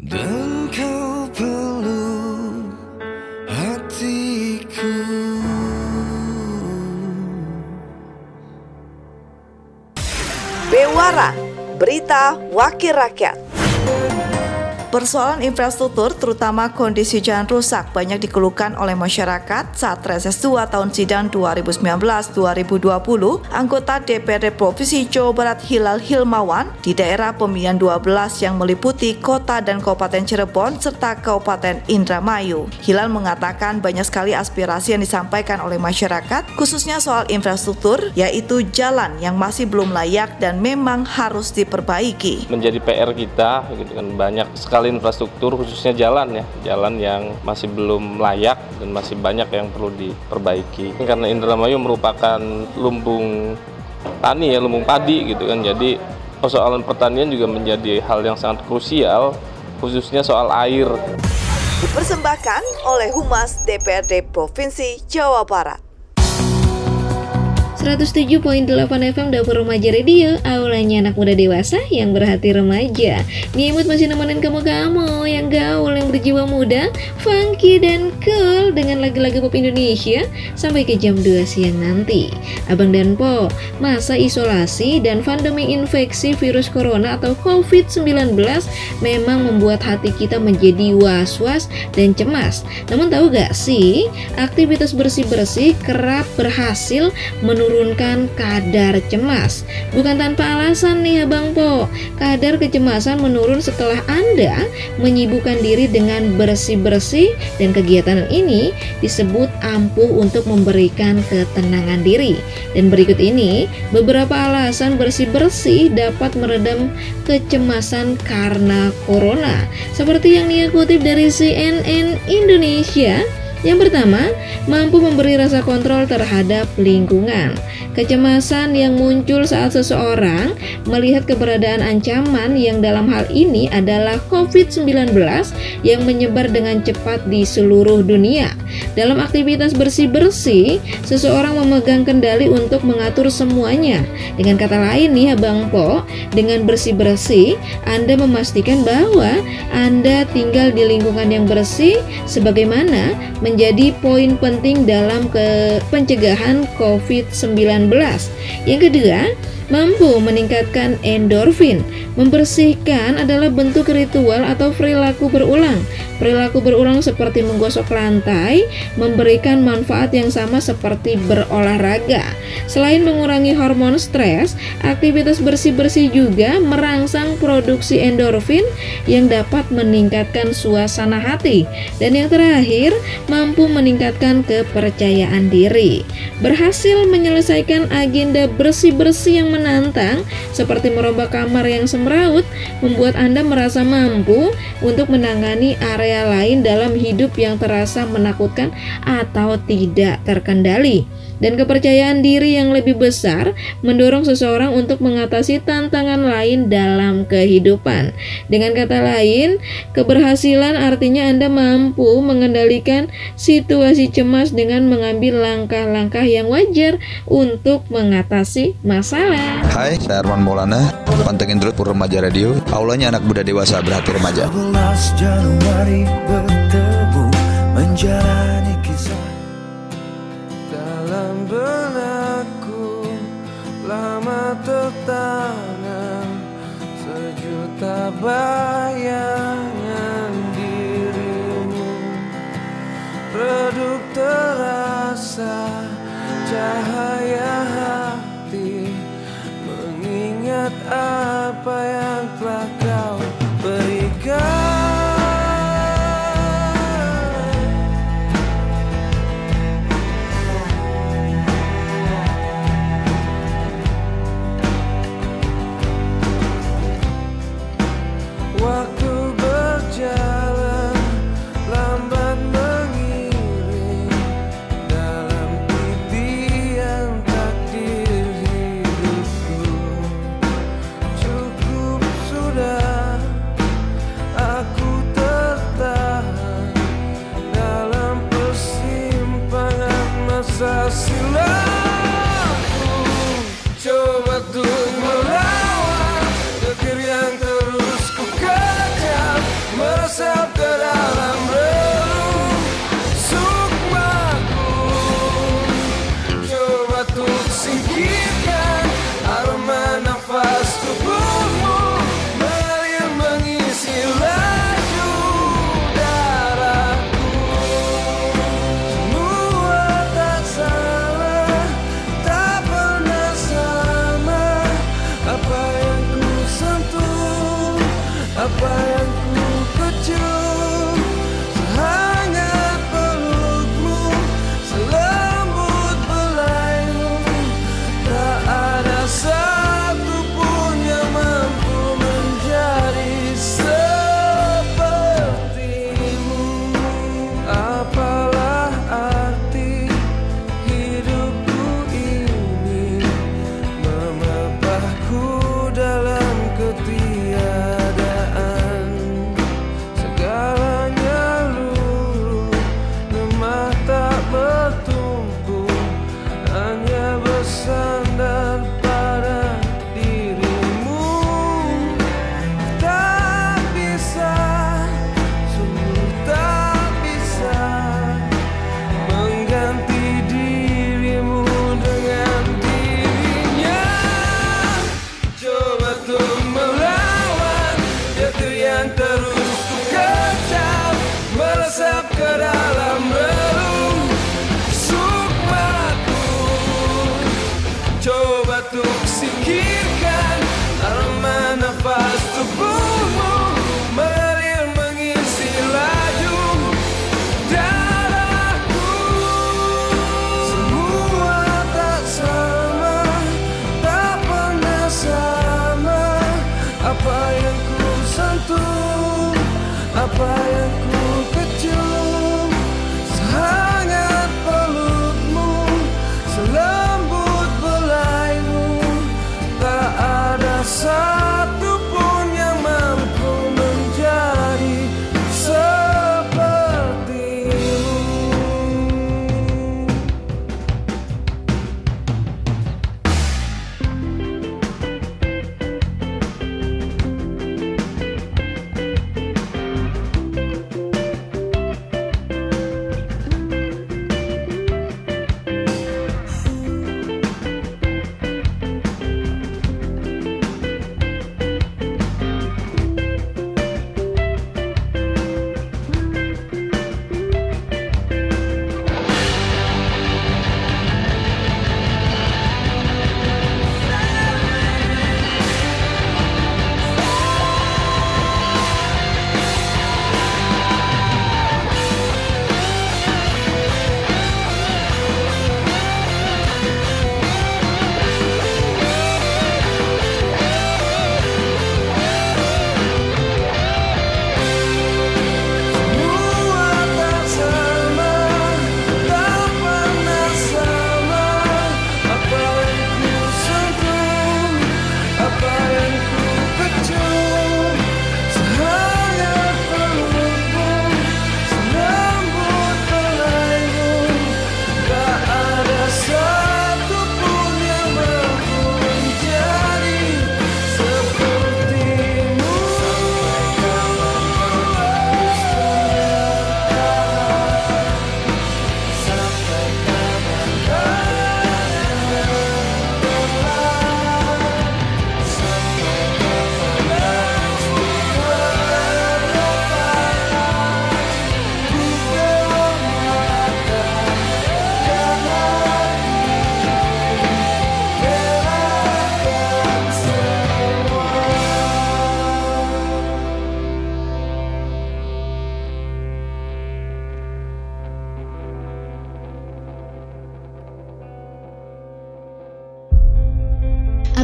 Dan kau peluk hatiku Bewara, berita wakil rakyat. Persoalan infrastruktur, terutama kondisi jalan rusak, banyak dikeluhkan oleh masyarakat saat reses 2 tahun sidang 2019-2020 anggota DPRD Provinsi Jawa Barat Hilal Hilmawan di daerah pemilihan 12 yang meliputi kota dan Kabupaten Cirebon serta Kabupaten Indramayu. Hilal mengatakan banyak sekali aspirasi yang disampaikan oleh masyarakat, khususnya soal infrastruktur, yaitu jalan yang masih belum layak dan memang harus diperbaiki. Menjadi PR kita, gitu kan banyak sekali sekali infrastruktur khususnya jalan ya. Jalan yang masih belum layak dan masih banyak yang perlu diperbaiki. Karena Indramayu merupakan lumbung tani ya lumbung padi gitu kan. Jadi persoalan pertanian juga menjadi hal yang sangat krusial khususnya soal air. Dipersembahkan oleh Humas DPRD Provinsi Jawa Barat 107.8 FM Dapur Remaja Radio Aulanya anak muda dewasa yang berhati remaja. Nyimut masih nemenin kamu-kamu Yang gaul, yang berjiwa muda Funky dan cool Dengan lagu-lagu pop Indonesia Sampai ke jam 2 siang nanti. Abang dan Po Masa isolasi dan pandemi infeksi virus corona atau COVID-19 Memang membuat hati kita menjadi was-was dan cemas. Namun tahu gak sih Aktivitas bersih-bersih kerap berhasil menurunkan menurunkan kadar cemas. Bukan tanpa alasan nih Abang Po, kadar kecemasan menurun setelah Anda menyibukkan diri dengan bersih-bersih dan kegiatan ini disebut ampuh untuk memberikan ketenangan diri. Dan berikut ini beberapa alasan bersih-bersih dapat meredam kecemasan karena corona. Seperti yang dia kutip dari CNN Indonesia, yang pertama, mampu memberi rasa kontrol terhadap lingkungan. Kecemasan yang muncul saat seseorang melihat keberadaan ancaman yang dalam hal ini adalah COVID-19 yang menyebar dengan cepat di seluruh dunia. Dalam aktivitas bersih-bersih, seseorang memegang kendali untuk mengatur semuanya. Dengan kata lain nih, Abang Po, dengan bersih-bersih, Anda memastikan bahwa Anda tinggal di lingkungan yang bersih sebagaimana menjadi poin penting dalam pencegahan COVID-19. Yang kedua, mampu meningkatkan endorfin. Membersihkan adalah bentuk ritual atau perilaku berulang. Perilaku berulang seperti menggosok lantai memberikan manfaat yang sama seperti berolahraga. Selain mengurangi hormon stres, aktivitas bersih-bersih juga merangsang produksi endorfin yang dapat meningkatkan suasana hati. Dan yang terakhir, mampu meningkatkan kepercayaan diri. Berhasil menyelesaikan agenda bersih-bersih yang menantang seperti merombak kamar yang semraut membuat Anda merasa mampu untuk menangani area lain dalam hidup yang terasa menakutkan atau tidak terkendali dan kepercayaan diri yang lebih besar mendorong seseorang untuk mengatasi tantangan lain dalam kehidupan. Dengan kata lain, keberhasilan artinya Anda mampu mengendalikan situasi cemas dengan mengambil langkah-langkah yang wajar untuk mengatasi masalah. Hai, saya Arman Maulana, pantengin terus Pur Remaja Radio. Aulanya anak muda dewasa berhati remaja. 11 Januari bertemu menjalani bayangan dirimu. Redup terasa cahaya hati. Mengingat apa yang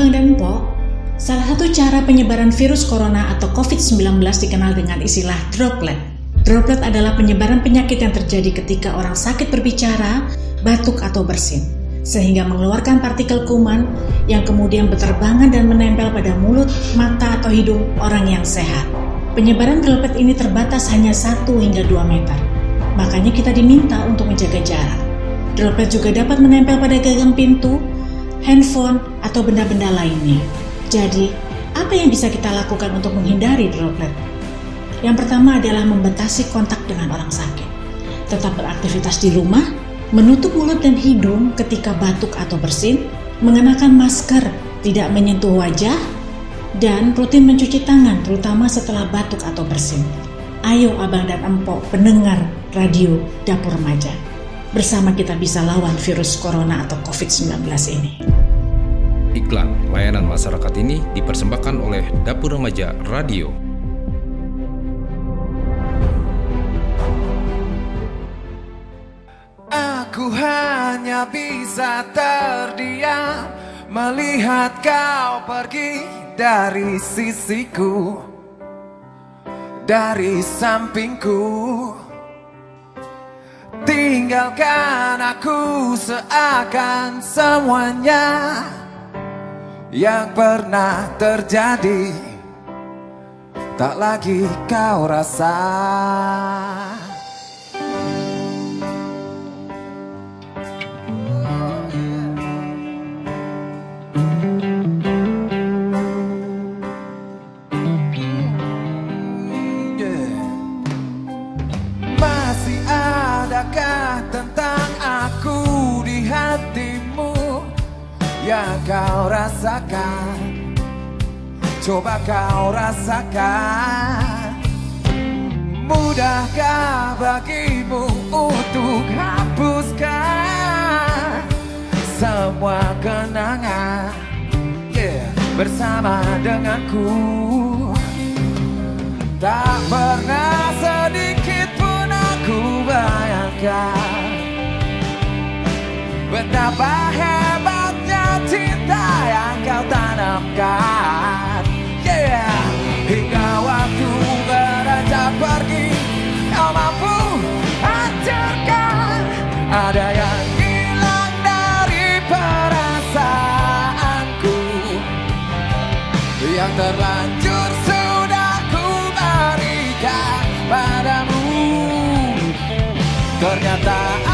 Abang dan Mpok, salah satu cara penyebaran virus corona atau COVID-19 dikenal dengan istilah droplet. Droplet adalah penyebaran penyakit yang terjadi ketika orang sakit berbicara, batuk atau bersin, sehingga mengeluarkan partikel kuman yang kemudian berterbangan dan menempel pada mulut, mata, atau hidung orang yang sehat. Penyebaran droplet ini terbatas hanya 1 hingga 2 meter. Makanya kita diminta untuk menjaga jarak. Droplet juga dapat menempel pada gagang pintu, handphone, atau benda-benda lainnya. Jadi, apa yang bisa kita lakukan untuk menghindari droplet? Yang pertama adalah membatasi kontak dengan orang sakit. Tetap beraktivitas di rumah, menutup mulut dan hidung ketika batuk atau bersin, mengenakan masker, tidak menyentuh wajah, dan rutin mencuci tangan terutama setelah batuk atau bersin. Ayo abang dan empok pendengar radio Dapur Remaja. Bersama kita bisa lawan virus corona atau COVID-19 ini. Iklan layanan masyarakat ini dipersembahkan oleh Dapur Remaja Radio. Aku hanya bisa terdiam melihat kau pergi dari sisiku, dari sampingku. Tinggalkan aku seakan semuanya yang pernah terjadi tak lagi kau rasa. Yang kau rasakan? Coba kau rasakan. Mudahkah bagimu untuk hapuskan Semua kenangan? Yeah, Bersama denganku. Tak pernah sedikit pun aku bayangkan Betapa hebatnya cinta yang kau tanamkan. Yeah. Hingga waktu beranjak pergi Kau mampu hancurkan. Ada yang hilang dari perasaanku. Yang terlanjur sudah ku berikan padamu. Ternyata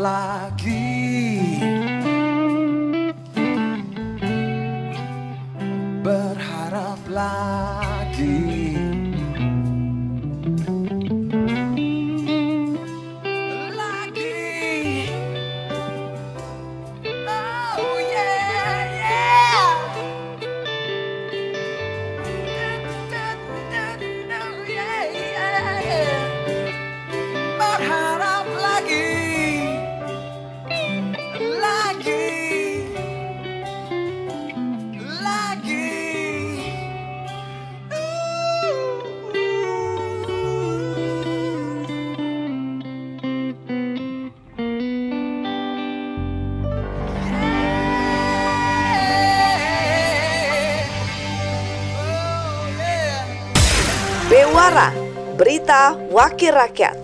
like berita wakil rakyat.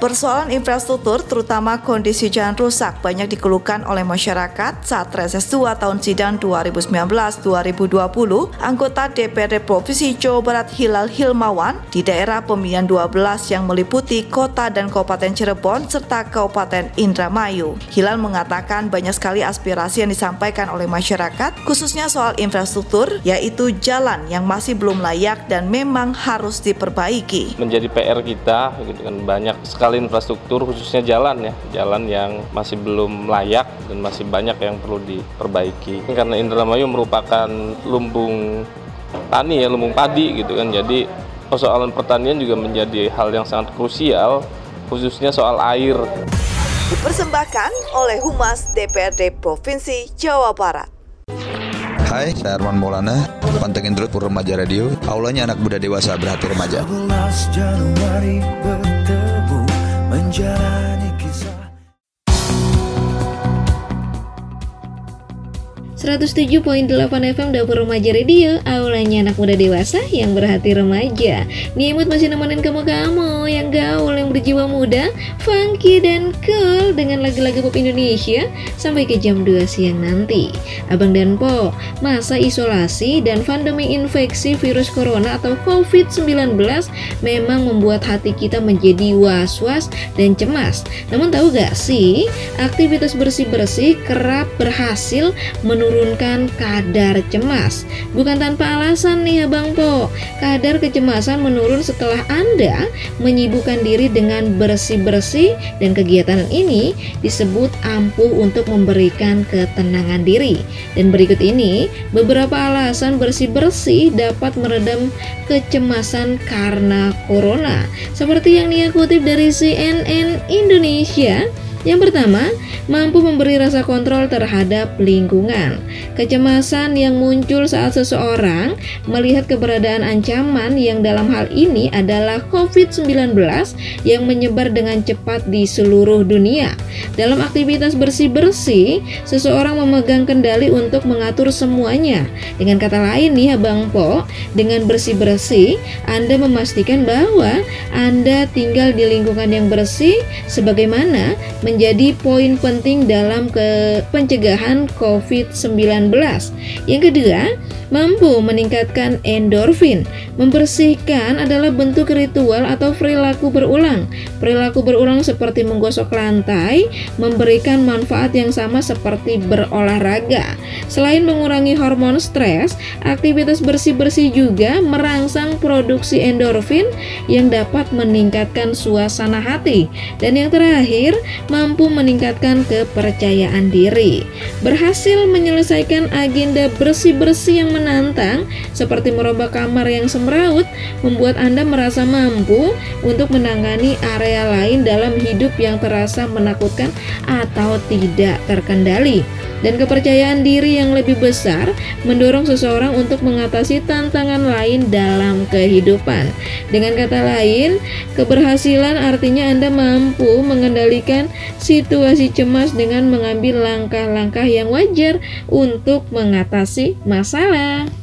Persoalan infrastruktur, terutama kondisi jalan rusak, banyak dikeluhkan oleh masyarakat saat reses 2 tahun sidang 2019-2020 anggota DPRD Provinsi Jawa Barat Hilal Hilmawan di daerah pemilihan 12 yang meliputi kota dan Kabupaten Cirebon serta Kabupaten Indramayu. Hilal mengatakan banyak sekali aspirasi yang disampaikan oleh masyarakat, khususnya soal infrastruktur, yaitu jalan yang masih belum layak dan memang harus diperbaiki. menjadi PR kita gitu kan banyak sekali infrastruktur khususnya jalan ya jalan yang masih belum layak dan masih banyak yang perlu diperbaiki karena Indramayu merupakan lumbung tani ya lumbung padi gitu kan jadi persoalan pertanian juga menjadi hal yang sangat krusial khususnya soal air Dipersembahkan oleh Humas DPRD Provinsi Jawa Barat. Hai, saya Arman Maulana. Pantengin terus Remaja Radio. Aulanya anak muda dewasa berhati remaja. 11 Januari bertemu menjalani 107.8 FM Dapur Remaja Radio Aulanya anak muda dewasa yang berhati remaja. Nimut masih nemenin kamu-kamu Yang gaul, yang berjiwa muda Funky dan cool Dengan lagu-lagu pop Indonesia Sampai ke jam 2 siang nanti. Abang dan Po Masa isolasi dan pandemi infeksi virus corona atau COVID-19 Memang membuat hati kita menjadi was-was dan cemas. Namun tahu gak sih Aktivitas bersih-bersih kerap berhasil menurunkan kadar cemas. Bukan tanpa alasan nih Abang Po, kadar kecemasan menurun setelah Anda menyibukkan diri dengan bersih-bersih dan kegiatan ini disebut ampuh untuk memberikan ketenangan diri. Dan berikut ini beberapa alasan bersih-bersih dapat meredam kecemasan karena corona. Seperti yang Nia kutip dari CNN Indonesia, yang pertama, mampu memberi rasa kontrol terhadap lingkungan. Kecemasan yang muncul saat seseorang melihat keberadaan ancaman yang dalam hal ini adalah COVID-19 yang menyebar dengan cepat di seluruh dunia. Dalam aktivitas bersih-bersih, seseorang memegang kendali untuk mengatur semuanya. Dengan kata lain nih Abang Po, dengan bersih-bersih, Anda memastikan bahwa Anda tinggal di lingkungan yang bersih sebagaimana menjadi poin penting dalam ke pencegahan COVID-19. Yang kedua, mampu meningkatkan endorfin. Membersihkan adalah bentuk ritual atau perilaku berulang. Perilaku berulang seperti menggosok lantai memberikan manfaat yang sama seperti berolahraga. Selain mengurangi hormon stres, aktivitas bersih-bersih juga merangsang produksi endorfin yang dapat meningkatkan suasana hati. Dan yang terakhir, mampu meningkatkan kepercayaan diri. Berhasil menyelesaikan agenda bersih-bersih yang menantang seperti merombak kamar yang semeraut membuat Anda merasa mampu untuk menangani area lain dalam hidup yang terasa menakutkan atau tidak terkendali. Dan kepercayaan diri yang lebih besar mendorong seseorang untuk mengatasi tantangan lain dalam kehidupan. Dengan kata lain, keberhasilan artinya Anda mampu mengendalikan situasi cemas dengan mengambil langkah-langkah yang wajar untuk mengatasi masalah.